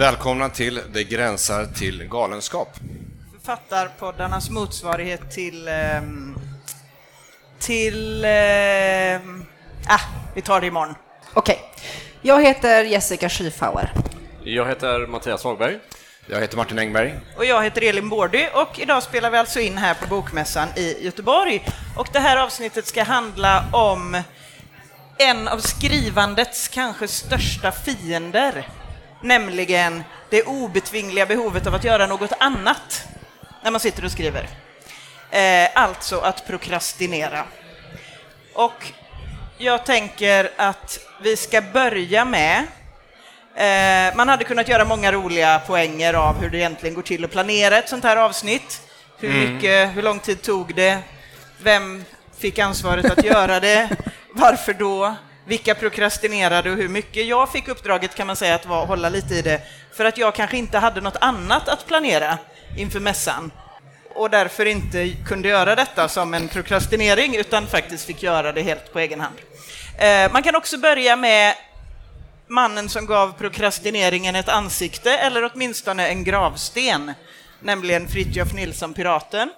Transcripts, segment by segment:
Välkomna till Det gränsar till galenskap. Författarpoddarnas motsvarighet till... ehm, till... ah, vi tar det imorgon. Okej. Jag heter Jessica Skyfauer. Jag heter Mattias Hagberg. Jag heter Martin Engberg. Och jag heter Elin Bårdy och idag spelar vi alltså in här på Bokmässan i Göteborg. Och det här avsnittet ska handla om en av skrivandets kanske största fiender, nämligen det obetvingliga behovet av att göra något annat när man sitter och skriver. Eh, alltså att prokrastinera. Och jag tänker att vi ska börja med Eh, man hade kunnat göra många roliga poänger av hur det egentligen går till att planera ett sånt här avsnitt. Hur, mycket, hur lång tid tog det? Vem fick ansvaret att göra det? Varför då? Vilka prokrastinerade och hur mycket? Jag fick uppdraget kan man säga att var, hålla lite i det för att jag kanske inte hade något annat att planera inför mässan och därför inte kunde göra detta som en prokrastinering utan faktiskt fick göra det helt på egen hand. Eh, man kan också börja med mannen som gav prokrastineringen ett ansikte eller åtminstone en gravsten, nämligen Fritiof Nilsson, piraten,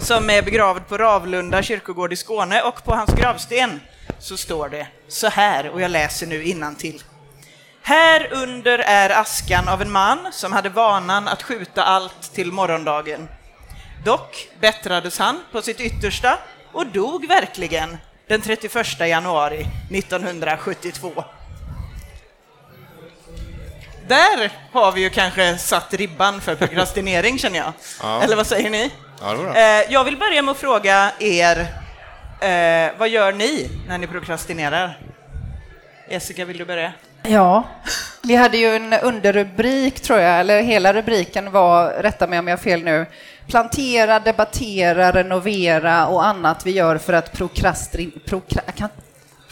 som är begravd på Ravlunda kyrkogård i Skåne och på hans gravsten så står det så här, och jag läser nu innantill. Här under är askan av en man som hade vanan att skjuta allt till morgondagen. Dock bättrades han på sitt yttersta och dog verkligen den 31 januari 1972. Där har vi ju kanske satt ribban för prokrastinering känner jag. Ja. Eller vad säger ni? Ja. Eh, jag vill börja med att fråga er, eh, vad gör ni när ni prokrastinerar? Jessica, vill du börja? Ja, vi hade ju en underrubrik tror jag, eller hela rubriken var, rätta mig om jag har fel nu, plantera, debattera, renovera och annat vi gör för att prokrastin... Prokra, alltså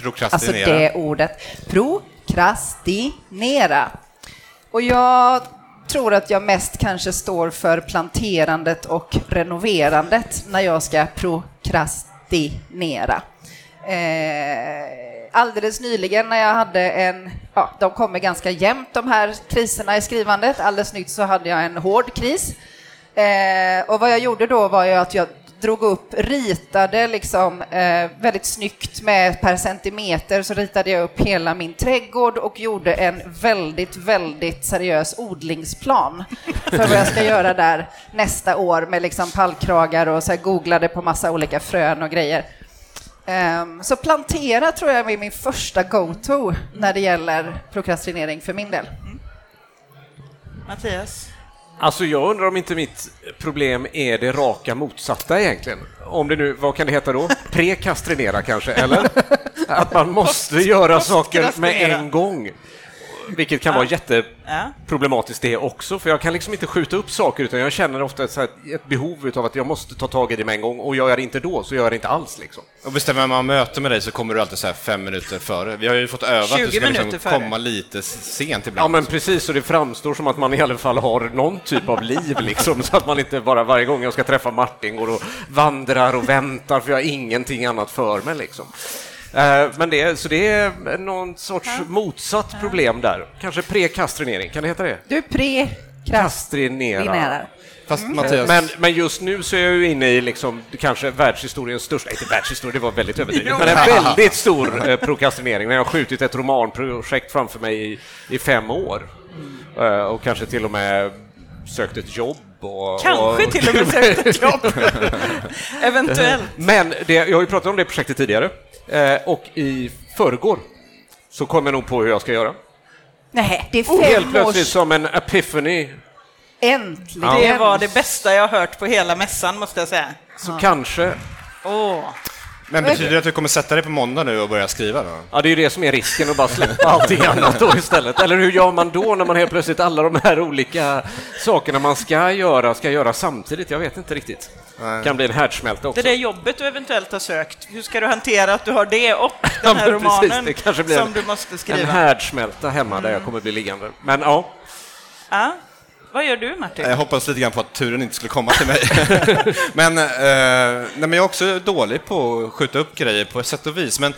Prokrastinera. det ordet. Prokrastinera. Och jag tror att jag mest kanske står för planterandet och renoverandet när jag ska prokrastinera. Eh, alldeles nyligen när jag hade en, ja, de kommer ganska jämnt de här kriserna i skrivandet. Alldeles nytt så hade jag en hård kris. Eh, och vad jag gjorde då var ju att jag drog upp, ritade liksom eh, väldigt snyggt med per centimeter så ritade jag upp hela min trädgård och gjorde en väldigt, väldigt seriös odlingsplan för vad jag ska göra där nästa år med liksom pallkragar och så här googlade på massa olika frön och grejer. Um, så plantera tror jag är min första go-to när det gäller prokrastinering för min del. Mm. Mattias? Alltså jag undrar om inte mitt problem är det raka motsatta egentligen. Om det nu, vad kan det heta då? Prekastrinera kanske, eller? Att man måste göra saker med en gång. Vilket kan vara Ja. jätteproblematiskt det också, för jag kan liksom inte skjuta upp saker utan jag känner ofta ett, så här, ett behov av att jag måste ta tag i det med en gång och gör jag det inte då så gör jag det inte alls. Liksom. Och bestämmer man möte med dig så kommer du alltid så här fem minuter före. Vi har ju fått öva att 20 du ska liksom komma lite sent Ja ibland. men precis, så det framstår som att man i alla fall har någon typ av liv liksom, så att man inte bara varje gång jag ska träffa Martin går och vandrar och väntar för jag har ingenting annat för mig liksom. Eh, Men det, så det är någon sorts motsatt problem där. Kanske prekastrinering, kan det heta det? Du prokrastinerar. Kastrinera. Fast Mattias, Men, men just nu så är jag ju inne i liksom, kanske världshistoriens största, inte världshistoria, det var väldigt överdrivet, men en väldigt stor eh, prokrastinering när jag har skjutit ett romanprojekt framför mig i, i fem år. Eh, och kanske till och med sökt ett jobb. Och, Kanske och, till och med sökt ett jobb. Eventuellt. Men det, jag har ju pratat om det projektet tidigare eh, och i förrgår så kom jag nog på hur jag ska göra. Nej, det är Oh, Helt fem plötsligt års... som en epiphany Äntligen! Det var det bästa jag hört på hela mässan, måste jag säga. så kanske Åh. Men betyder det att du kommer sätta dig på måndag nu och börja skriva då? Ja, det är ju det som är risken, att bara släppa allting annat då istället. Eller hur gör man då när man helt plötsligt alla de här olika sakerna man ska göra, ska göra samtidigt? Jag vet inte riktigt. Nej. kan bli en härdsmälta också. Det där jobbet du eventuellt har sökt, hur ska du hantera att du har det och Ja, den här men precis, romanen det kanske blir som en- du måste En skriva? härdsmälta hemma där jag kommer bli liggande. Men ja, Ja. Vad gör du Martin? Jag hoppades lite grann på att turen inte skulle komma till mig. men, eh, nej, men jag är också dålig på att skjuta upp grejer på ett sätt och vis. Men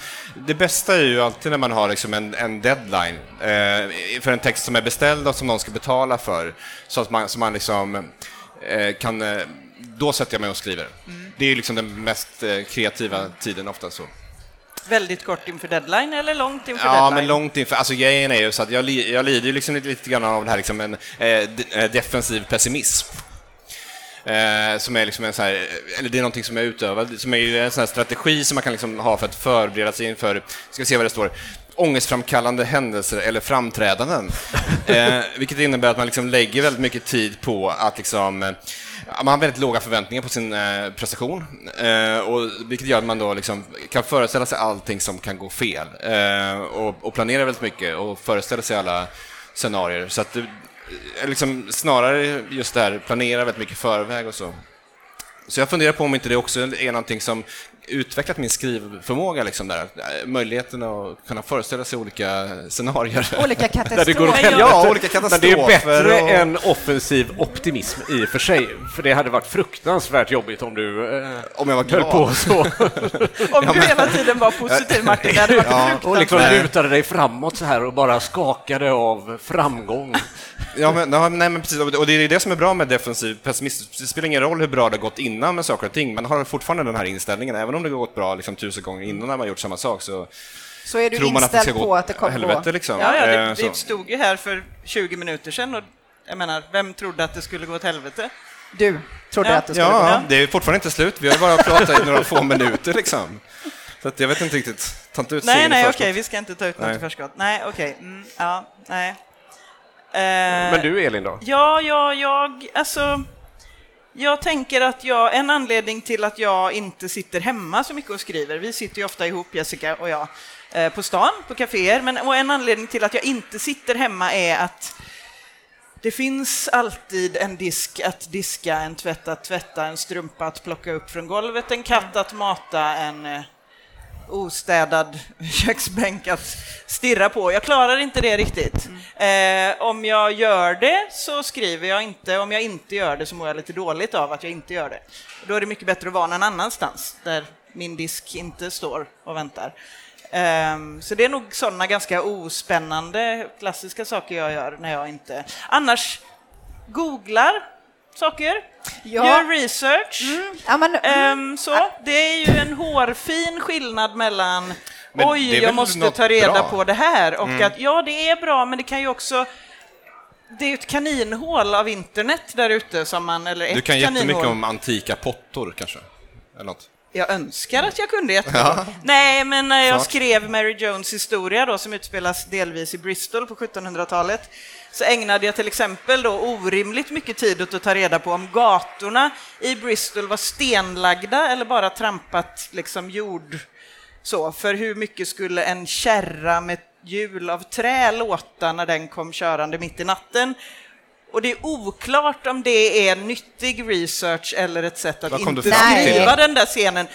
det bästa är ju alltid när man har liksom en, en deadline eh, för en text som är beställd och som någon ska betala för. Så att man, så man liksom, eh, kan... Eh, då sätter jag mig och skriver. Det är ju liksom den mest eh, kreativa tiden ofta så. Väldigt kort inför deadline eller långt inför Ja, deadline? men långt inför. Alltså grejen är ju så att jag, jag lider ju liksom lite, lite grann av det här liksom en eh, eh, defensiv pessimism. Eh, som är liksom en så här, eller det är någonting som jag utövar, som är ju en sån här strategi som man kan liksom ha för att förbereda sig inför, ska se vad det står, ångestframkallande händelser eller framträdanden. Eh, vilket innebär att man liksom lägger väldigt mycket tid på att liksom, eh, man har väldigt låga förväntningar på sin eh, prestation, eh, och, vilket gör att man då liksom kan föreställa sig allting som kan gå fel eh, och, och planera väldigt mycket och föreställa sig alla scenarier. Så att du, liksom, snarare just det här, planera väldigt mycket i förväg och så. Så jag funderar på om inte det också är någonting som utvecklat min skrivförmåga, liksom där. möjligheten att kunna föreställa sig olika scenarier. Olika Där det går åt katastrofer. Ja, olika Men det är katastrofer bättre och- än offensiv optimism i och för sig. För det hade varit fruktansvärt jobbigt om du eh, Om jag var höll på så Om du hela tiden var positiv Martin, det hade varit Ja, och liksom lutade dig framåt så här och bara skakade av framgång. Ja, men, ja, nej, men precis. Och det är det som är bra med defensiv pessimism. Det spelar ingen roll hur bra det har gått innan med saker och ting. Man har fortfarande den här inställningen. Även om det har gått bra liksom, tusen gånger innan när man gjort samma sak så Så är du tror man att det ska gå på att det kommer helvete. gå. Liksom. Ja, ja, Eh, det, så. det stod ju här för 20 minuter sedan och jag menar, vem trodde att det skulle gå åt helvete? Du trodde Ja. att det skulle gå. Ja, det är fortfarande inte slut. Vi har bara pratat i några få minuter liksom. Så att jag vet inte riktigt. Ta inte ut Nej, nej, okej, vi ska inte ta ut något Nej. i förskott. Nej, okej, mm, ja, nej. Eh, Men du Elin då? Ja, ja, jag, alltså... Jag tänker att jag, en anledning till att jag inte sitter hemma så mycket och skriver, vi sitter ju ofta ihop, Jessica och jag, eh, på stan, på kaféer, men och en anledning till att jag inte sitter hemma är att det finns alltid en disk att diska, en tvätt att tvätta, en strumpa att plocka upp från golvet, en katt att mata, en eh, ostädad köksbänk att stirra på. Jag klarar inte det riktigt. Eh, om jag gör det så skriver jag inte, om jag inte gör det så mår jag lite dåligt av att jag inte gör det. Då är det mycket bättre att vara någon annanstans där min disk inte står och väntar. Ehm, så det är nog sådana ganska ospännande klassiska saker jag gör när jag inte... Annars googlar saker, Ja. gör research. Ja, men, Ehm, så, det är ju en hårfin skillnad mellan Men oj, jag måste ta reda bra? Mm. på det här och att ja, det är bra, men det kan ju också det är ju ett kaninhål av internet där ute som man, eller ett Du kan jättemycket kaninhål. om antika pottor kanske? Eller något. Jag önskar att jag kunde jättemycket. Nej, men när jag Snart. skrev Mary Jones historia då, som utspelas delvis i Bristol på 1700-talet, så ägnade jag till exempel då orimligt mycket tid åt att ta reda på om gatorna i Bristol var stenlagda eller bara trampat liksom jord. Så, för hur mycket skulle en kärra med hjul av trä låta när den kom körande mitt i natten? Och det är oklart om det är nyttig research eller ett sätt att inte skriva den där scenen.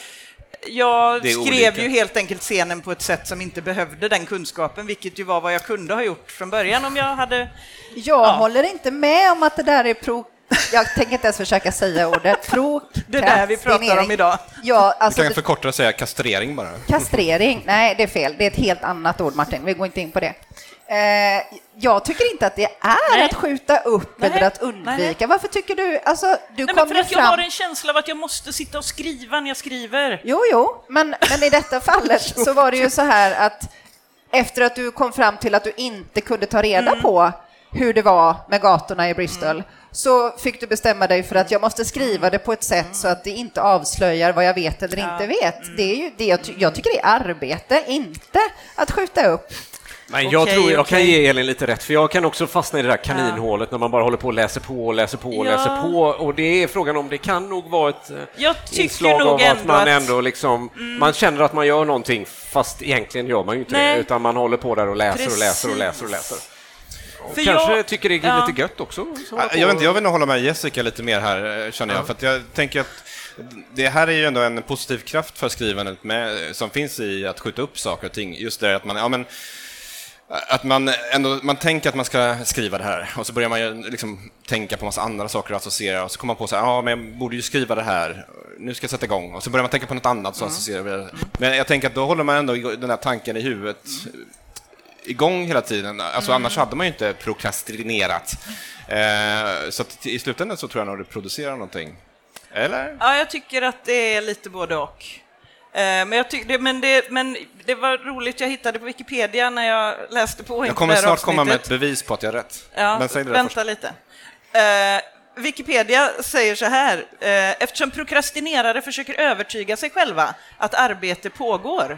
Jag skrev olika. ju helt enkelt scenen på ett sätt som inte behövde den kunskapen, vilket ju var vad jag kunde ha gjort från början om jag hade... jag Ja. håller inte med om att det där är pro... Jag tänker inte ens försöka säga ordet. Det där vi pratar om idag. Ja, Du alltså kan förkorta och säga kastrering bara. kastrering. Nej, det är fel. Det är ett helt annat ord, Martin. Vi går inte in på det. Eh, jag tycker inte att det är Nej. att skjuta upp Nej. eller att undvika. Nej. Varför tycker du... Alltså, du Nej, men för att jag fram... har en känsla av att jag måste sitta och skriva när jag skriver. Jo, jo, men, men i detta fallet så var det ju så här att efter att du kom fram till att du inte kunde ta reda Mm. på hur det var med gatorna i Bristol så fick du bestämma dig för att jag måste skriva det på ett sätt så att det inte avslöjar vad jag vet eller inte vet. Mm. Det är ju det jag, ty- jag tycker det är arbete, inte att skjuta upp. Men jag Okej, tror jag kan okej. ge Elin lite rätt, för jag kan också fastna i det där kaninhålet när man bara håller på och läser på och läser på och Ja. läser på. Och det är frågan om det kan nog vara ett eh, inslag nog av att man Mm. ändå liksom, man känner att man gör någonting fast egentligen gör man ju inte Nej. det, utan man håller på där och läser och läser och läser och Precis. läser. Och För kanske jag- tycker det är ja. lite gött också. Jag, vet inte, jag vill nog hålla med Jessica lite mer här, eh, känner jag. För att jag tänker att det här är ju ändå en positiv kraft för skrivandet med, som finns i att skjuta upp saker och ting. Just det att man, ja men, Att man, ändå, man tänker att man ska skriva det här och så börjar man ju liksom tänka på massa andra saker och associera och så kommer man på så här, ja men jag borde ju skriva det här, nu ska jag sätta igång och så börjar man tänka på något annat så associerar vi det. Men jag tänker att då håller man ändå den här tanken i huvudet igång hela tiden, alltså annars hade man ju inte prokrastinerat. Eh, så att i slutändan så tror jag nog det producerar någonting. Eller? Ja, jag tycker att det är lite både och. Eh, Men, jag tyck, det, men, det, men det var roligt, jag hittade på Wikipedia när jag läste på Jag kommer snart komma med ett bevis på att jag har rätt. Ja, vänta först. lite. Eh, Wikipedia säger så här, eh, eftersom prokrastinerare försöker övertyga sig själva att arbete pågår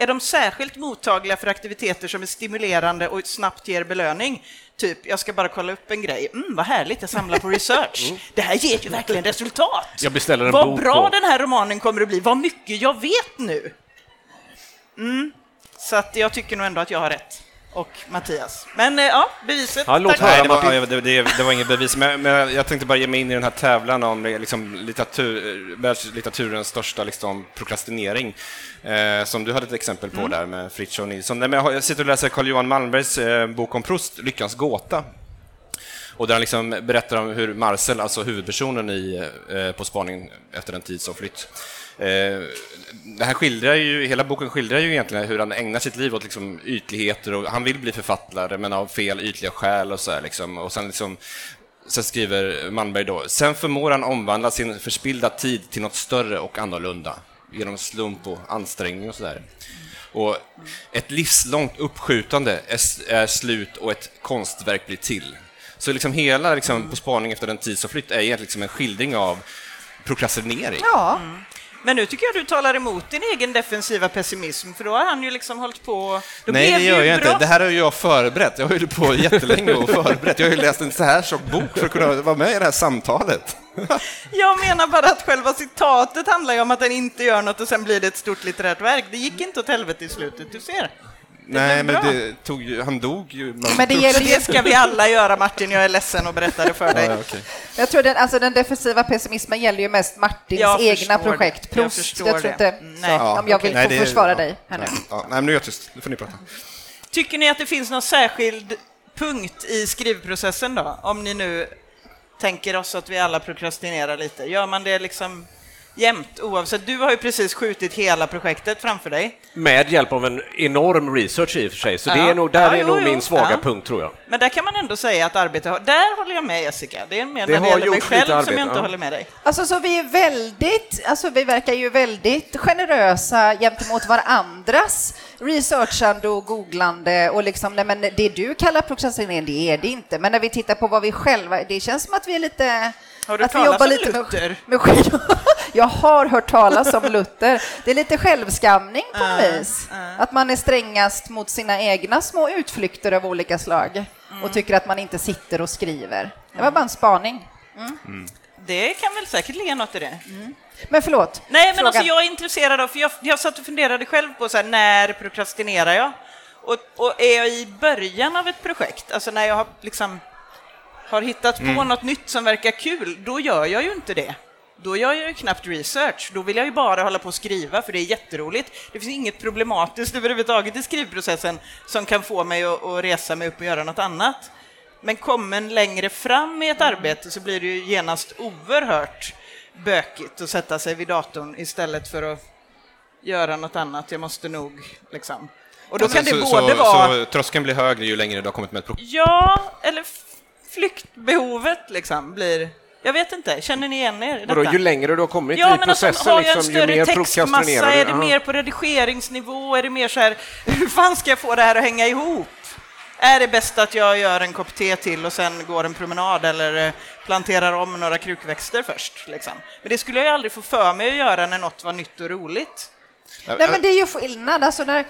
är de särskilt mottagliga för aktiviteter som är stimulerande och snabbt ger belöning. Typ, jag ska bara kolla upp en grej. Mm, vad härligt, jag samlar på research. Det här ger ju verkligen resultat. Jag beställer en vad bok bra och- den här romanen kommer att bli, vad mycket jag vet nu. Mm. Så att jag tycker nog ändå att jag har rätt. Och Mattias. Men eh, ja, beviset. Ja, låt höra. Nej, det var, det, det, det var inget bevis, men, men jag tänkte bara ge mig in i den här tävlan om liksom, litteratur, världslitteraturens största liksom, prokrastinering, eh, som du hade ett exempel på där med Fritiof Nilsson. Nej, men jag, jag sitter och läser Carl-Johan Malmbergs eh, bok om Proust, Lyckans gåta. Och där han liksom berättar om hur Marcel, alltså huvudpersonen i eh, På spaning efter en tid som flytt, eh, det här skildrar ju, hela boken skildrar ju egentligen hur han ägnar sitt liv åt liksom ytligheter och han vill bli författare men av fel ytliga skäl och så här liksom. Och sen liksom Sen skriver Malmberg då, sen förmår han omvandla sin förspillda tid till något större och annorlunda genom slump och ansträngning och sådär. Och ett livslångt uppskjutande är, slut och ett konstverk blir till. Så liksom hela liksom, På spaning efter en tid som flytt är egentligen liksom en skildring av prokrastinering. Ja, Men nu tycker jag du talar emot din egen defensiva pessimism, för då har han ju liksom hållit på... Då Nej, det gör jag bra. inte. Det här har ju jag förberett. Jag har ju på jättelänge och förberett. Jag har ju läst en så här tjock bok för att kunna vara med i det här samtalet. Jag menar bara att själva citatet handlar ju om att den inte gör något och sen blir det ett stort litterärt verk. Det gick inte åt helvete i slutet, du ser. Nej, men det tog ju, han dog ju. men det gäller Det ska vi alla göra, Martin. Jag är ledsen att berätta det för dig. Ja, okej. Jag tror den, alltså den defensiva pessimismen gäller ju mest Martins Jag egna projekt. det. Jag Proust, förstår jag, tror inte... Mm, så, nej. om jag vill Nej, få det försvara ja, dig här nu. Ja, ja, nej, men nu är jag tyst. Nu får ni prata. Tycker ni att det finns någon särskild punkt i skrivprocessen då? Om ni nu tänker oss att vi alla prokrastinerar lite. Gör man det liksom jämt oavsett? Du har ju precis skjutit hela projektet framför dig. Med hjälp av en enorm research i och för sig, så det Ja. är nog, där Ja, är jo, nog jo. min svaga Ja. punkt tror jag. Men där kan man ändå säga att arbete har... Där håller jag med Jessica. Det är mer Det när det gäller mig själv som arbete, jag inte ja. håller med dig. Alltså så vi är väldigt, alltså vi verkar ju väldigt generösa gentemot varandras researchande och googlande och liksom, nej men det du kallar prokrastinering, det är det inte. Men när vi tittar på vad vi själva, det känns som att vi är lite... Har du att vi talat jobbar om lite Luther? Med, med jag har hört talas om Luther. Det är lite självskamning på något Äh, vis. Att man är strängast mot sina egna små utflykter av olika slag Mm. och tycker att man inte sitter och skriver. Det var bara en spaning. Det kan väl säkert ligga något i det. Men förlåt. Nej, men Frågan. alltså jag är intresserad av, för jag, jag satt och funderade själv på så här, när prokrastinerar jag? Och, och är jag i början av ett projekt, alltså när jag har liksom har hittat på Mm. något nytt som verkar kul, då gör jag ju inte det. Då gör jag ju knappt research. Då vill jag ju bara hålla på och skriva, för det är jätteroligt. Det finns inget problematiskt överhuvudtaget i skrivprocessen som kan få mig att, att resa mig upp och göra något annat. Men kommen längre fram i ett arbete så blir det ju genast oerhört bökigt att sätta sig vid datorn istället för att göra något annat. Jag måste nog liksom. Och då kan det Alltså, så, både så, vara... Så tröskeln blir högre ju längre du har kommit med ett projekt. Ja, eller flyktbehovet liksom blir... Jag vet inte, känner ni igen er i detta? Vadå, ju längre du har kommit Ja, i men alltså, processen, har jag en liksom, ju större mer textmassa, prokrastinerar du. är det Ja. mer på redigeringsnivå, är det mer så här, hur fan ska jag få det här att hänga ihop? Är det bäst att jag gör en kopp te till och sen går en promenad eller eh, planterar om några krukväxter först? Liksom? Men det skulle jag ju aldrig få för mig att göra när något var nytt och roligt. Nej, men det är ju skillnad. Alltså när,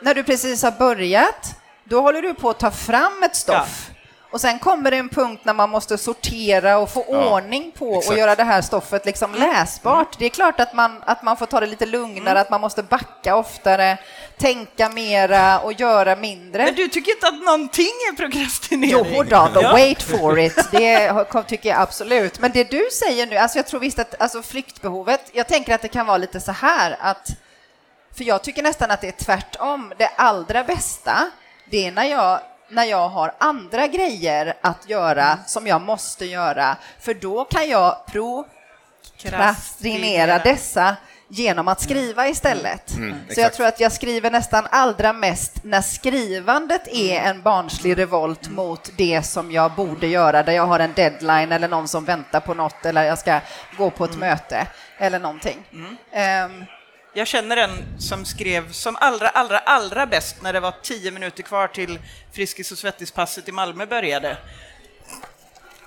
när du precis har börjat, då håller du på att ta fram ett stoff. Och sen kommer det en punkt när man måste sortera och få ordning på och exakt. göra det här stoffet liksom läsbart. Det är klart att man, att man får ta det lite lugnare, att man måste backa oftare, tänka mera och göra mindre. Men du tycker inte att någonting är prokrastinering? Jo då, Ja. wait for it. Det tycker jag absolut. Men det du säger nu, alltså jag tror visst att alltså flyktbehovet, jag tänker att det kan vara lite så här att, för jag tycker nästan att det är tvärtom. Det allra bästa, det är när jag när jag har andra grejer att göra som jag måste göra, för då kan jag prokrastinera dessa genom att skriva istället. så jag tror att jag skriver nästan allra mest när skrivandet är en barnslig revolt mot det som jag borde göra, där jag har en deadline eller någon som väntar på något eller jag ska gå på ett möte eller någonting. Ehm, Jag känner en som skrev som allra, allra, allra bäst när det var tio minuter kvar till Friskis och Svettis-passet i Malmö började.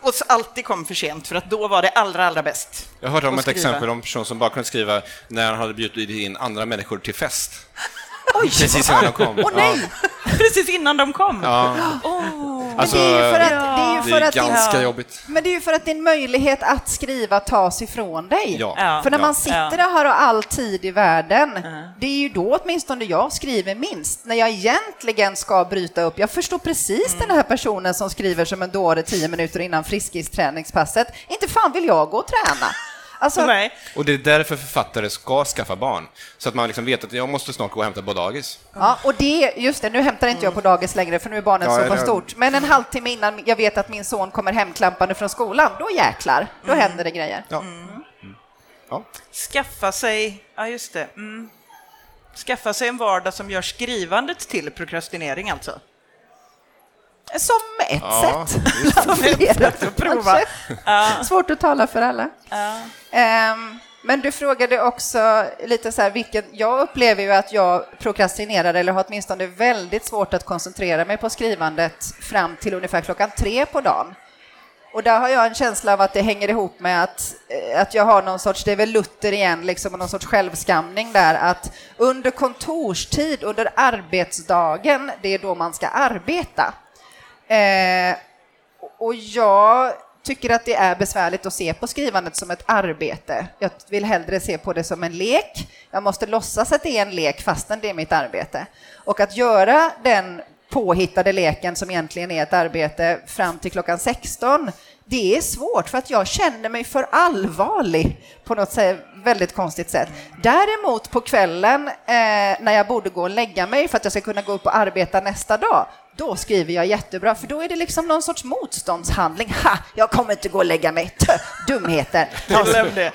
Och så alltid kom för sent, för att då var det allra, allra bäst. Jag hörde om ett exempel om en person som bara kunde skriva när han hade bjudit in andra människor till fest. Precis innan de kom. Åh nej! Precis innan de kom. Ja. Men Alltså, det är ju för att, det är ju det för är att din, ganska jobbigt. men det är ju för att din möjlighet att skriva tas ifrån dig. Ja. Ja. För när Ja. man sitter där och har all tid i världen, det är ju då åtminstone jag skriver minst, när jag egentligen ska bryta upp. Jag förstår precis den här personen som skriver som en dåre tio minuter innan Friskis-träningspasset. Inte fan vill jag gå och träna. Alltså, Nej. Och det är därför författare ska skaffa barn. Så att man liksom vet att jag måste snart gå och hämta på dagis. Ja, och det, just det, nu hämtar inte jag på dagis längre för nu är barnet Ja, så pass stort. Men en halvtimme innan jag vet att min son kommer hemklampande från skolan, då jäklar, då händer det grejer. Ja. Mm. Ja. Skaffa sig, ja just det, mm. skaffa sig en vardag som gör skrivandet till prokrastinering alltså. Som ett Ja, sätt. flera, att prova. kanske. Svårt att tala för alla. Ja. Ehm, men du frågade också lite så här, vilken, jag upplever ju att jag prokrastinerar eller har åtminstone väldigt svårt att koncentrera mig på skrivandet fram till ungefär klockan tre på dagen. Och där har jag en känsla av att det hänger ihop med att, eh, att jag har någon sorts, det är väl Luther igen, liksom någon sorts självskamning där, att under kontorstid, under arbetsdagen, det är då man ska arbeta. Eh, och jag tycker att det är besvärligt att se på skrivandet som ett arbete. Jag vill hellre se på det som en lek. Jag måste låtsas att det är en lek fastän det är mitt arbete. Och att göra den påhittade leken som egentligen är ett arbete fram till klockan 16, det är svårt för att jag känner mig för allvarlig på något väldigt konstigt sätt. Däremot på kvällen eh, när jag borde gå och lägga mig för att jag ska kunna gå upp och arbeta nästa dag, då skriver jag jättebra, för då är det liksom någon sorts motståndshandling. Ha, jag kommer inte gå och lägga mig. Dumheter.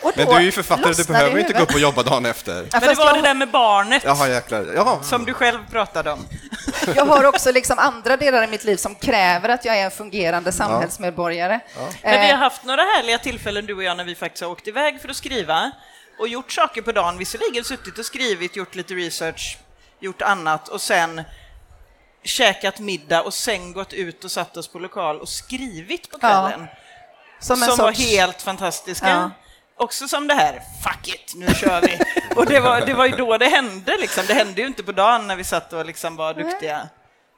Och Men du är ju författare, du behöver inte gå upp och jobba dagen efter. Ja, Men det var jag, det där med barnet Jaha, jäklar. Ja. som du själv pratade om. jag har också liksom andra delar i mitt liv som kräver att jag är en fungerande samhällsmedborgare. Men vi har Eh, haft några härliga tillfällen, du och jag, när vi faktiskt har åkt iväg för att skriva och gjort saker på dagen, visserligen suttit och skrivit, gjort lite research, gjort annat och sen käkat middag och sen gått ut och satt oss på lokal och skrivit på kvällen. som en som var sorts... helt fantastiska. Ja. Också som det här, fuck it, nu kör vi. och det var, det var ju då det hände, liksom. det hände ju inte på dagen när vi satt och liksom var duktiga.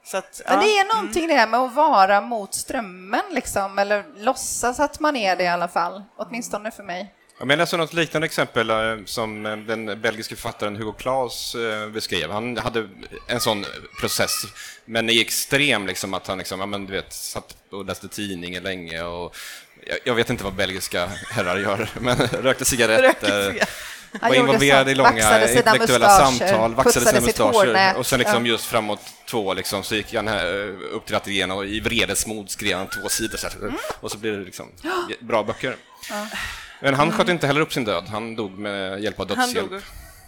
Så att, Men ja. det är någonting det här med att vara mot strömmen, liksom, eller låtsas att man är det i alla fall. Åtminstone för mig. Ja, men Jag läste något liknande exempel eh, som eh, den belgiske författaren Hugo Claus eh, beskrev. Han hade en sån process, men i extrem, liksom, att han liksom, ja, men, du vet, satt och läste tidningen länge. Och, jag, jag vet inte vad belgiska herrar gör, men rökte cigaretter. Han var involverad så. i långa intellektuella samtal, vaxade sina mustascher och sen liksom Ja. just framåt två liksom, så gick han upp till ateljén och i vredesmod skrev han två sidor så här, Mm. och så blev det liksom bra böcker. Men han sköt inte heller upp sin död, han dog med hjälp av Han dödshjälp. dog.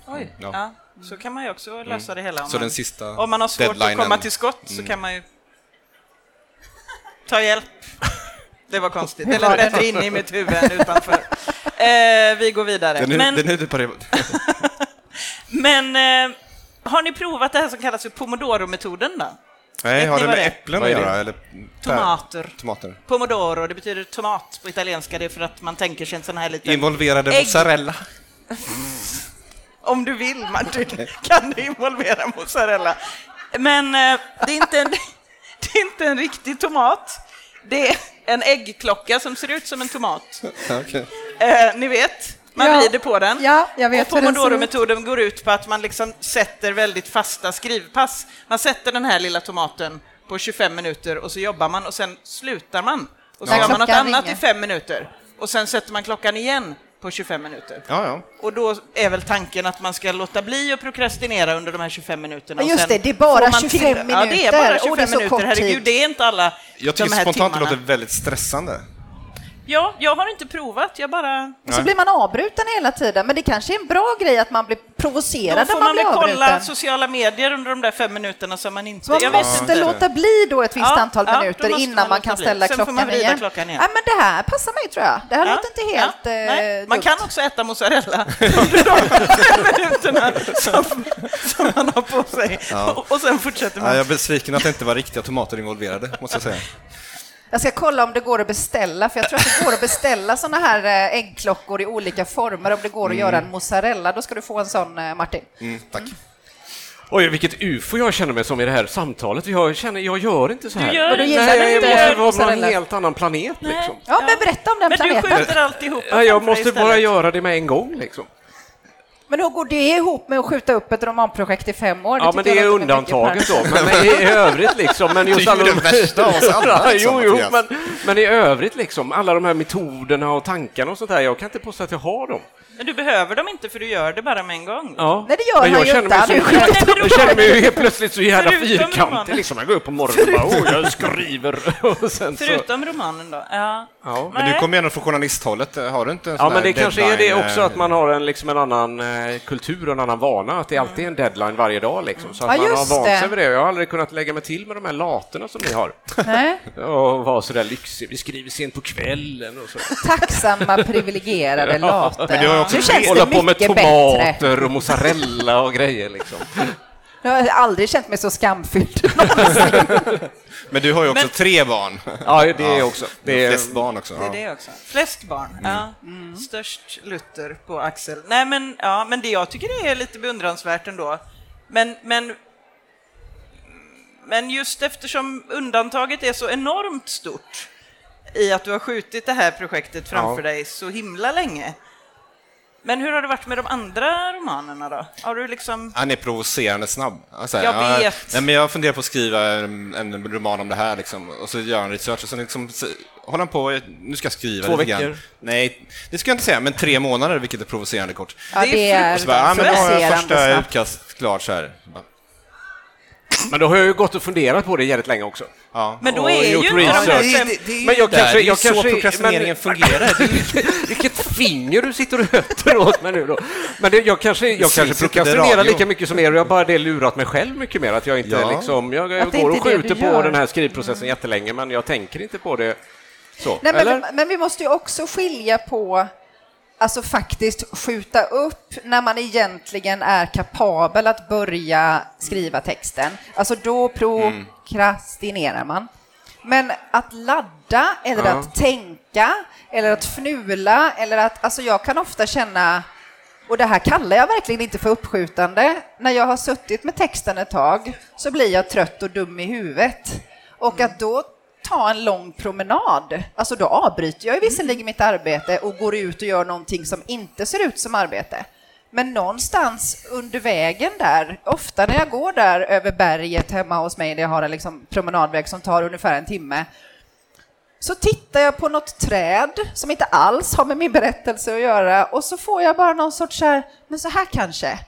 Oj, Ja. ja. Så kan man ju också lösa det hela. Om Så man, den sista om man har svårt att deadlinen- komma till skott så kan man ju ta hjälp. Det var konstigt. Det? bättre inne i mitt huvud utanför. Eh, vi går vidare. Den är, Men, den är på det. men eh, har ni provat det här som kallas för pomodoro-metoden då? Nej, Vet har det med det äpplen att göra? Eller Tomater. Tomater. Pomodoro, det betyder tomat på italienska. Det är för att man tänker sig en sån här liten... Involverade Ägg. mozzarella. Om du vill, Martin, kan du involvera mozzarella. Men eh, det, är inte en, det är inte en riktig tomat. Det är en äggklocka som ser ut som en tomat. Okej. Eh, ni vet, man Ja. vrider på den. Ja, jag vet och. Pomodoro-metoden går ut på att man liksom sätter väldigt fasta skrivpass. Man sätter den här lilla tomaten på 25 minuter och så jobbar man och sen slutar man. Och så När gör man något annat ringer. i fem minuter. Och sen sätter man klockan igen på 25 minuter. Ja, ja. Och då är väl tanken att man ska låta bli att prokrastinera under de här 25 minuterna. Ja, och just sen det, det är bara får man 25 Ja, det är minuter. bara Och 25 det är minuter. Herregud, det är inte alla Jag de tycker här spontant det timmarna. låter väldigt stressande. Ja, jag har inte provat. Jag bara... Och så blir man avbruten hela tiden, men det kanske är en bra grej att man blir Då provocerad får när man man blir väl kolla avbruten. sociala medier under de där fem minuterna som man inte... Så man måste inte. låta bli då ett visst Ja, antal ja, då minuter innan man man kan bli. ställa Sen får klockan man vrida igen. klockan igen. Ja, men det här passar mig tror jag. Det här Ja, låter inte helt ja, nej. eh, Man kan också äta mozzarella under de fem minuterna som, som man har på sig. Och, och sen fortsätter Ja, man. jag är besviken att det inte var riktiga tomater involverade, måste jag säga. Jag ska kolla om det går att beställa, för jag tror att det går att beställa såna här eh, äggklockor i olika former. Om det går att göra en mozzarella, då ska du få en sån, eh, Martin. Mm, tack. Oj, vilket ufo jag känner mig som i det här samtalet. Jag känner, jag gör inte så här. gör Men du gillar Nej, inte jag måste vara på en helt annan planet liksom. Ja, men berätta om den Men du planeten. skjuter alltihop Ja, jag framför dig måste bara göra det med en gång liksom. Men hur går det ihop med att skjuta upp ett romanprojekt i fem år? Ja, men det är undantaget då. Per. Men i, i övrigt liksom. Men just Det är ju alla det värsta av oss alla, Ja, liksom, jo, jo, men, men i övrigt liksom. Alla de här metoderna och tankarna och sånt där. Jag kan inte påstå att jag har dem. Men du behöver dem inte för du gör det bara med en gång. Ja. Nej, det gör men han jag ju känner inte. mig Han är jag känner mig ju helt plötsligt så jävla Förutom fyrkantig. Liksom. Jag går upp på morgonen och bara, oh, jag skriver. Och sen så, Förutom romanen då? Ja. ja. Men du kommer ju ändå från journalisthållet, har du inte en Ja, sån men där det kanske är det också eh, att man har en, liksom en annan eh, kultur och en annan vana, att det alltid är en deadline varje dag liksom. Så att Ja, man har vant sig vid det. Jag har aldrig kunnat lägga mig till med de här laterna som ni har. Nej. Och vara sådär lyxig, vi skriver sent på kvällen och så. Tacksamma, privilegierade later. Nu känns det Hålla på med mycket bättre. tomater och mozzarella och grejer liksom. Jag har aldrig känt mig så skamfylld. Men du har ju också Men- tre barn. Ja, det är också. Det är flest barn också. Det är Ja. det också. Flest barn. Ja. Störst Luther på Axel. Nej, men, ja, men det jag tycker är lite beundransvärt ändå. Men, men, men just eftersom undantaget är så enormt stort i att du har skjutit det här projektet framför dig så himla länge. Men hur har det varit med de andra romanerna då? Har du liksom... Han är provocerande snabb. Alltså, Jag ja, vet. Nej, men jag funderar på att skriva en, en roman om det här, liksom, och så gör han research och sen liksom, så, håller han på, nu ska jag skriva Två lite veckor. grann. Nej, det ska jag inte säga, men tre månader, vilket är provocerande kort. Ja, Det är det är Och så bara, ja, men då har jag första utkast klart så här. Men då har jag ju gått och funderat på det jävligt länge också. Ja. Men då är ju inte de här research. fem... Men jag Där, kanske... det är ju Jag så kanske prokrastineringen fungerar. Vilket finger du sitter och hötter åt mig nu då. Men det, jag kanske, jag kanske prokrastinerar lika mycket som er och jag har bara det lurat mig själv mycket mer. Att jag inte Ja. liksom... Jag, jag Att det går och inte är det skjuter på gör. den här skrivprocessen jättelänge men jag tänker inte på det så. Nej, Eller? men, men vi måste ju också skilja på Alltså faktiskt skjuta upp när man egentligen är kapabel att börja skriva texten. Alltså då prokrastinerar man. Men att ladda eller Ja. att tänka eller att fnula eller att, alltså jag kan ofta känna, och det här kallar jag verkligen inte för uppskjutande, när jag har suttit med texten ett tag så blir jag trött och dum i huvudet. Och att då ta en lång promenad, alltså då avbryter jag ju visserligen mitt arbete och går ut och gör någonting som inte ser ut som arbete. Men någonstans under vägen där, ofta när jag går där över berget hemma hos mig, där jag har en liksom promenadväg som tar ungefär en timme, så tittar jag på något träd som inte alls har med min berättelse att göra och så får jag bara någon sorts så här, men så här kanske.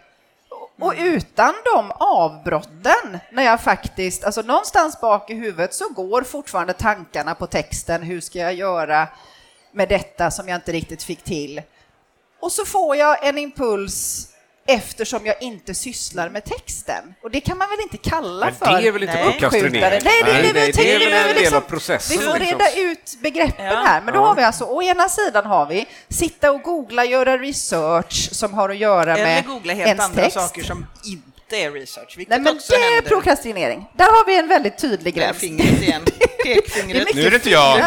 Och utan de avbrotten, när jag faktiskt, alltså någonstans bak i huvudet så går fortfarande tankarna på texten, hur ska jag göra med detta som jag inte riktigt fick till? Och så får jag en impuls eftersom jag inte sysslar med texten. Och det kan man väl inte kalla Men för det är väl inte Nej. prokrastinering? Nej, det, det, Nej, det, det, det, det är väl en del liksom- av processen. Vi får liksom. reda ut begreppen Ja. här, men då Ja. har vi alltså, å ena sidan har vi sitta och googla, göra research som har att göra Eller med googla helt ens andra text. saker som inte är research, Nej, men det är prokrastinering. Där har vi en väldigt tydlig gräns. fingret igen. Pekfingret. Nu är det inte jag,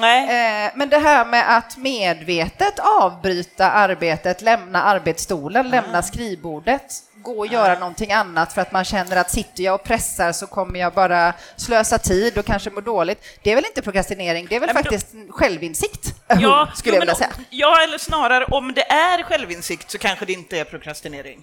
nej. Eh, Men det här med att medvetet avbryta arbetet, lämna arbetsstolen, Ah. lämna skrivbordet, gå och göra någonting annat för att man känner att sitter jag och pressar så kommer jag bara slösa tid och kanske må dåligt. Det är väl inte prokrastinering, det är väl Nej, men då- faktiskt självinsikt, Ja, skulle jag vilja säga. Ja, eller snarare om det är självinsikt så kanske det inte är prokrastinering.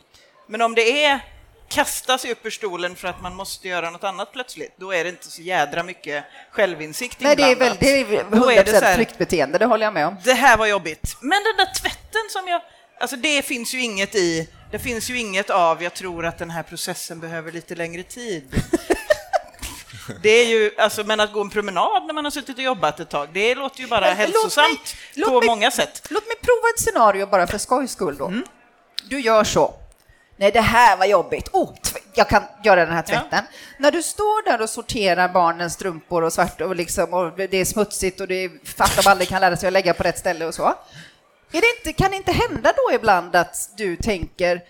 Men om det är kasta sig upp ur stolen för att man måste göra något annat plötsligt, då är det inte så jädra mycket självinsikt Nej, det är inblandat. väl det är Då är det 100% här, flyktbeteende, det håller jag med om. det här var jobbigt. Men den där tvätten som jag... Alltså det finns ju inget i. Det finns ju inget av, jag tror att den här processen behöver lite längre tid. Det är ju, alltså, men att gå en promenad när man har suttit och jobbat ett tag, det låter ju bara Men hälsosamt mig- på mig- många sätt. Låt mig prova ett scenario bara för skojs skull då. Mm. Du gör så. Nej, det här var jobbigt. Oh, jag kan göra den här tvätten. När du står där och sorterar barnens strumpor och svart och, liksom, och det är smutsigt och det är fatt om aldrig kan lära sig att lägga på rätt ställe och så. Är det inte, kan det inte hända då ibland att du tänker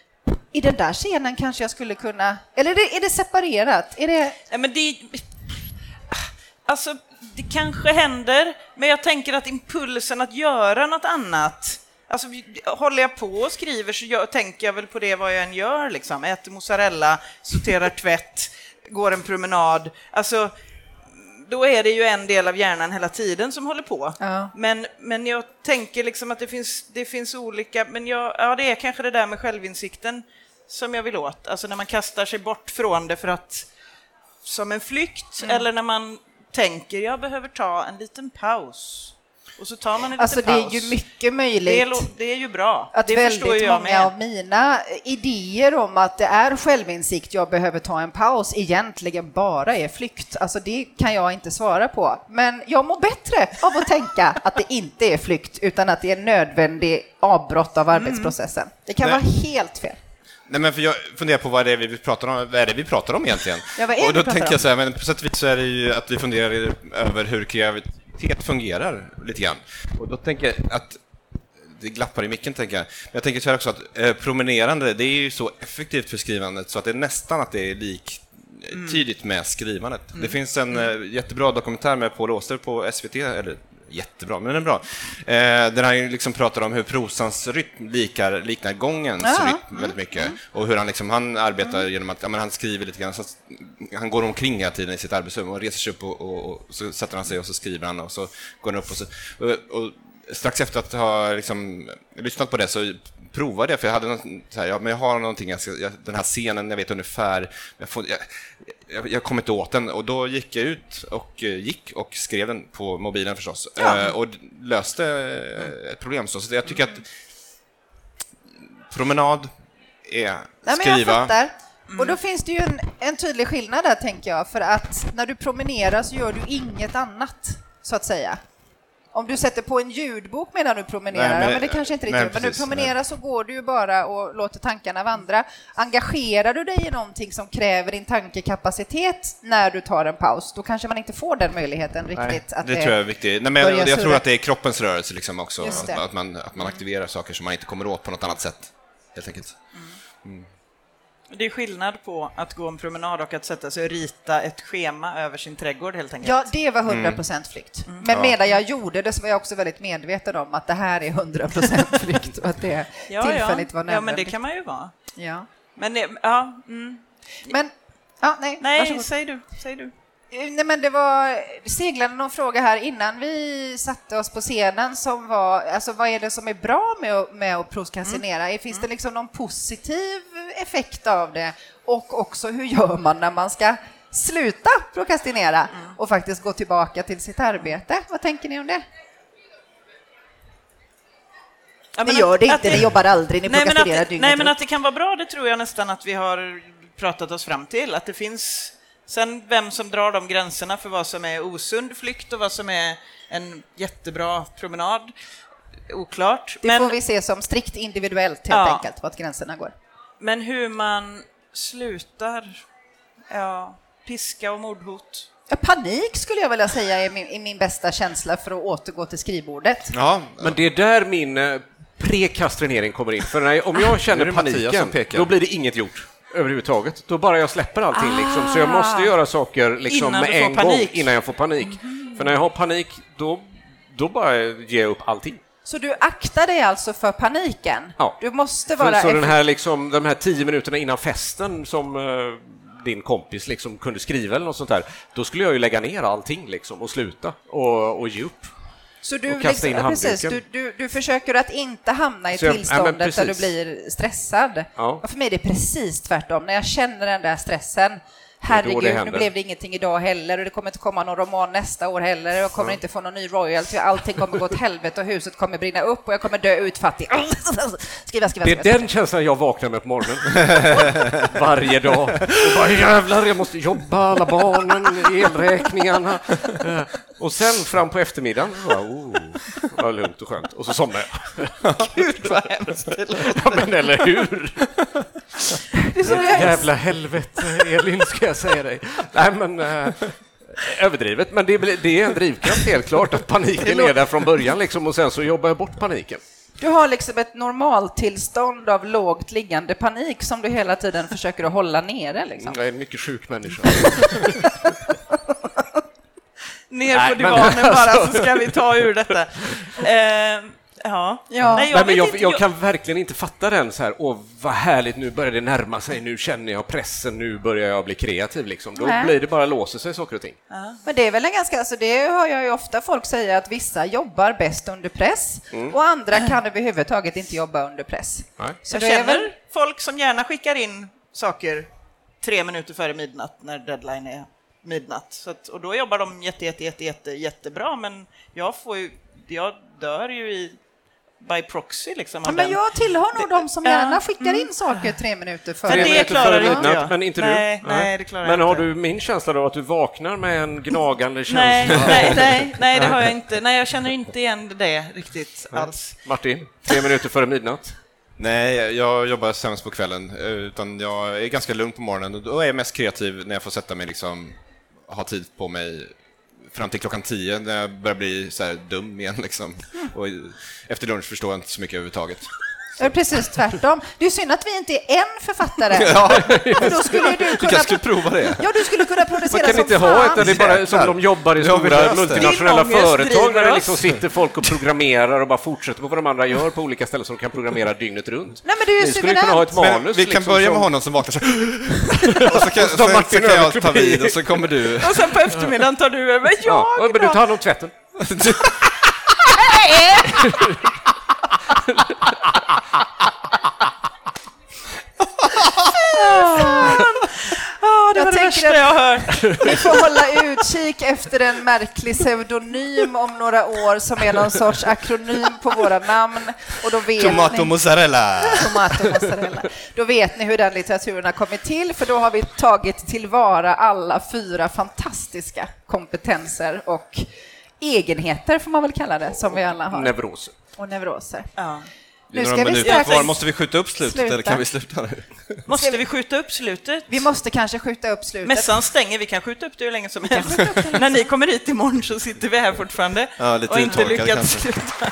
i den där scenen kanske jag skulle kunna... Eller är det, är det separerat? Är det... Nej, men det, alltså, det kanske händer, men jag tänker att impulsen att göra något annat Alltså, håller jag på och skriver så gör, tänker jag väl på det vad jag än gör. Liksom. Äter mozzarella, sorterar tvätt, går en promenad. Alltså, då är det ju en del av hjärnan hela tiden som håller på. Ja. Men, men jag tänker liksom att det finns, det finns olika, men jag, ja, det är kanske det där med självinsikten som jag vill åt. Alltså när man kastar sig bort från det för att som en flykt Mm. eller när man tänker jag behöver ta en liten paus. Och så tar man en Alltså det liten är paus. ju mycket det, möjligt. är, det är ju bra. att det väldigt många med. av mina idéer om att det är självinsikt, jag behöver ta en paus, egentligen bara är flykt. Alltså det kan jag inte svara på. Men jag mår bättre av att tänka att det inte är flykt, utan att det är en nödvändig avbrott av arbetsprocessen. Det kan Nej. vara helt fel. Nej, men för jag funderar på vad det är vi pratar om, vad är det vi pratar om egentligen? Ja, vad är det och då tänker om? jag så här, men på sätt och vis så är det ju att vi funderar över hur kreativitet fungerar lite grann. Och då tänker jag att det glappar i micken, tänker jag. Men jag tänker så här också att eh, promenerande, det är ju så effektivt för skrivandet så att det är nästan att det är liktydigt med skrivandet. Det finns en eh, jättebra dokumentär med Paul Auster på SVT, eller jättebra, men den är bra. Eh, där han liksom pratar om hur prosans rytm likar, liknar gångens Ja. rytm väldigt mycket. Och hur han, liksom, han arbetar genom att ja, men han skriver lite grann, så han går omkring hela tiden i sitt arbetsrum och reser sig upp och, och, och så sätter han sig och så skriver han och så går han upp och så... Och, och strax efter att ha liksom, lyssnat på det så provade jag, för jag hade någon, så här, ja, men jag har någonting, jag ska, jag, den här scenen, jag vet ungefär, jag, får, jag, jag, kom inte åt den och då gick jag ut och eh, gick och skrev den på mobilen förstås Ja. eh, och löste eh, ett problem så. Så jag tycker att promenad är Nej, skriva. fattar. Och då finns det ju en, en tydlig skillnad där, tänker jag, för att när du promenerar så gör du inget annat, så att säga. Om du sätter på en ljudbok medan du promenerar, Nej, men, men- det kanske inte nej, riktigt men du precis, promenerar så går du ju bara och låter tankarna vandra. Engagerar du dig i någonting som kräver din tankekapacitet när du tar en paus, då kanske man inte får den möjligheten riktigt. att det tror jag är viktigt. Nej, men jag, jag tror att det är kroppens rörelse liksom också, att, det. att, man, att man aktiverar saker som man inte kommer åt på något annat sätt. Helt enkelt. Det är skillnad på att gå en promenad och att sätta sig och rita ett schema över sin trädgård helt enkelt. Ja, det var Mm. 100% flykt. Men medan jag gjorde det så var jag också väldigt medveten om att det här är 100% flykt och att det ja, tillfälligt ja. var nödvändigt. Ja, men det kan man ju vara. Ja. Men det, ja, mm. Men, ja, nej, Nej, varsågod. säg du. Säg du. Nej, men det var seglade någon fråga här innan vi satte oss på scenen som var, alltså vad är det som är bra med, att- med att prokrastinera? Mm. Finns det liksom någon positiv effekt av det? Och också hur gör man när man ska sluta prokrastinera Mm. och faktiskt gå tillbaka till sitt arbete? Vad tänker ni om det? Ja, Ni gör att- det inte, ni jobbar aldrig, ni nej, men prokrastinerar dygnet nej, men att det kan vara bra, det tror jag nästan att vi har pratat oss fram till. Att det finns... Sen vem som drar de gränserna för vad som är osund flykt och vad som är en jättebra promenad, oklart. Det Men, får vi se som strikt individuellt helt Ja. enkelt, vart gränserna går. men hur man slutar, ja, piska och mordhot. Ja, panik skulle jag vilja säga är min, är min bästa känsla för att återgå till skrivbordet. Ja, Men det är där min eh, prekastrinering kommer in. För när, om jag känner paniken, då blir det inget gjort överhuvudtaget. Då bara jag släpper allting liksom. Så jag måste göra saker liksom med en gång panik. innan jag får panik. För när jag har panik, då, då bara ger jag upp allting. Så du aktar dig alltså för paniken? Ja. Du måste vara... så den här, liksom, de här tio minuterna innan festen som eh, din kompis liksom kunde skriva eller något sånt där, då skulle jag ju lägga ner allting liksom och sluta och, och ge upp. Så du, och kasta in liksom, ja, precis, du, du, du försöker att inte hamna i jag- tillståndet där du blir stressad. Ja. Och för mig är det precis tvärtom. När jag känner den där stressen, herregud, nu blev det ingenting idag heller och det kommer inte komma någon roman nästa år heller och jag kommer inte få någon ny royalty, allting kommer gå åt helvete och huset kommer brinna upp och jag kommer dö utfattig. Skriva, skriva, Det är skriva. den känslan jag vaknar med på morgonen. Varje dag. Och bara jävlar, jag måste jobba, alla barnen, elräkningarna. Eh, Och sen fram på eftermiddagen, bara, oh, vad lugnt och skönt. Och så somnar jag. Gud vad hemskt det låter. Ja, men eller hur? Det är så Jävla helvete, Elin, ska jag säga dig. Nej, men... Eh, överdrivet, men det, blir- det är en drivkraft helt klart att paniken är där från början liksom, och sen så jobbar jag bort paniken. Du har liksom ett normaltillstånd av lågt liggande panik som du hela tiden försöker att hålla nere. Liksom. Jag är en mycket sjuk människa. Ner Nej, på men divanen bara alltså- så ska vi ta ur detta. Eh, ja. Ja. Nej, jag Nej, men jag, inte, jag kan verkligen inte fatta den så här, åh vad härligt, nu börjar det närma sig, nu känner jag pressen, nu börjar jag bli kreativ liksom. Då Nej. blir det bara låser sig saker och ting. Men det är väl en ganska, alltså det hör jag ju ofta folk säga att vissa jobbar bäst under press och andra kan överhuvudtaget inte jobba under press. Nej. Så Jag det är känner väl, folk som gärna skickar in saker tre minuter före midnatt när deadline är midnatt. Så att, och då jobbar de jätte, jätte, jätte, jätte, jättebra, men jag får ju, jag dör ju i by proxy liksom. ja, men jag tillhör nog de som gärna skickar in saker tre minuter före. Men det klarar inte jag. Men inte Nej, du? nej, det klarar Men har inte. du min känsla då att du vaknar med en gnagande känsla? Nej, nej, nej, nej, det har jag inte. Nej, jag känner inte igen det riktigt alls. Martin, tre minuter före midnatt? Nej, jag jobbar sämst på kvällen, utan jag är ganska lugn på morgonen och då är jag mest kreativ när jag får sätta mig liksom, ha tid på mig fram till klockan tio när jag börjar bli så här dum igen liksom. Och efter lunch förstår jag inte så mycket överhuvudtaget. Är precis tvärtom. Det är synd att vi inte är en författare. Ja, För då skulle du du kunna... kanske skulle prova det? Ja, du skulle kunna Man producera kan som inte fan. ha ett där det är bara som de jobbar i stora multinationella företag där det liksom sitter folk och programmerar och bara fortsätter på vad de andra gör på olika ställen så de kan programmera dygnet runt. Nej, men det är ju Ni skulle kunna ha ett suveränt. Men manus. vi kan liksom, börja med som- honom som vaknar så och så kan, Martin så kan jag ta vid och så kommer du. Och sen på eftermiddagen tar du över. Ja, Jag men du tar hand om tvätten. Ah, det Jag var det tänker värsta att- jag har hört. Vi får hålla utkik efter en märklig pseudonym om några år som är någon sorts akronym på våra namn. Och då vet Tomato ni... mozzarella! Tomato mozzarella. Då vet ni hur den litteraturen har kommit till, för då har vi tagit tillvara alla fyra fantastiska kompetenser och egenheter, får man väl kalla det, som vi alla har. Neuroser. Och neuroser. Ja. Nu några ska vi minuter strax kvar. Måste vi skjuta upp slutet sluta. eller kan vi sluta nu? Måste vi skjuta upp slutet? Vi måste kanske skjuta upp slutet. Mässan stänger, vi kan skjuta upp det hur länge som helst. När ni kommer hit imorgon så sitter vi här fortfarande Ja, lite och inte lyckats kanske. sluta.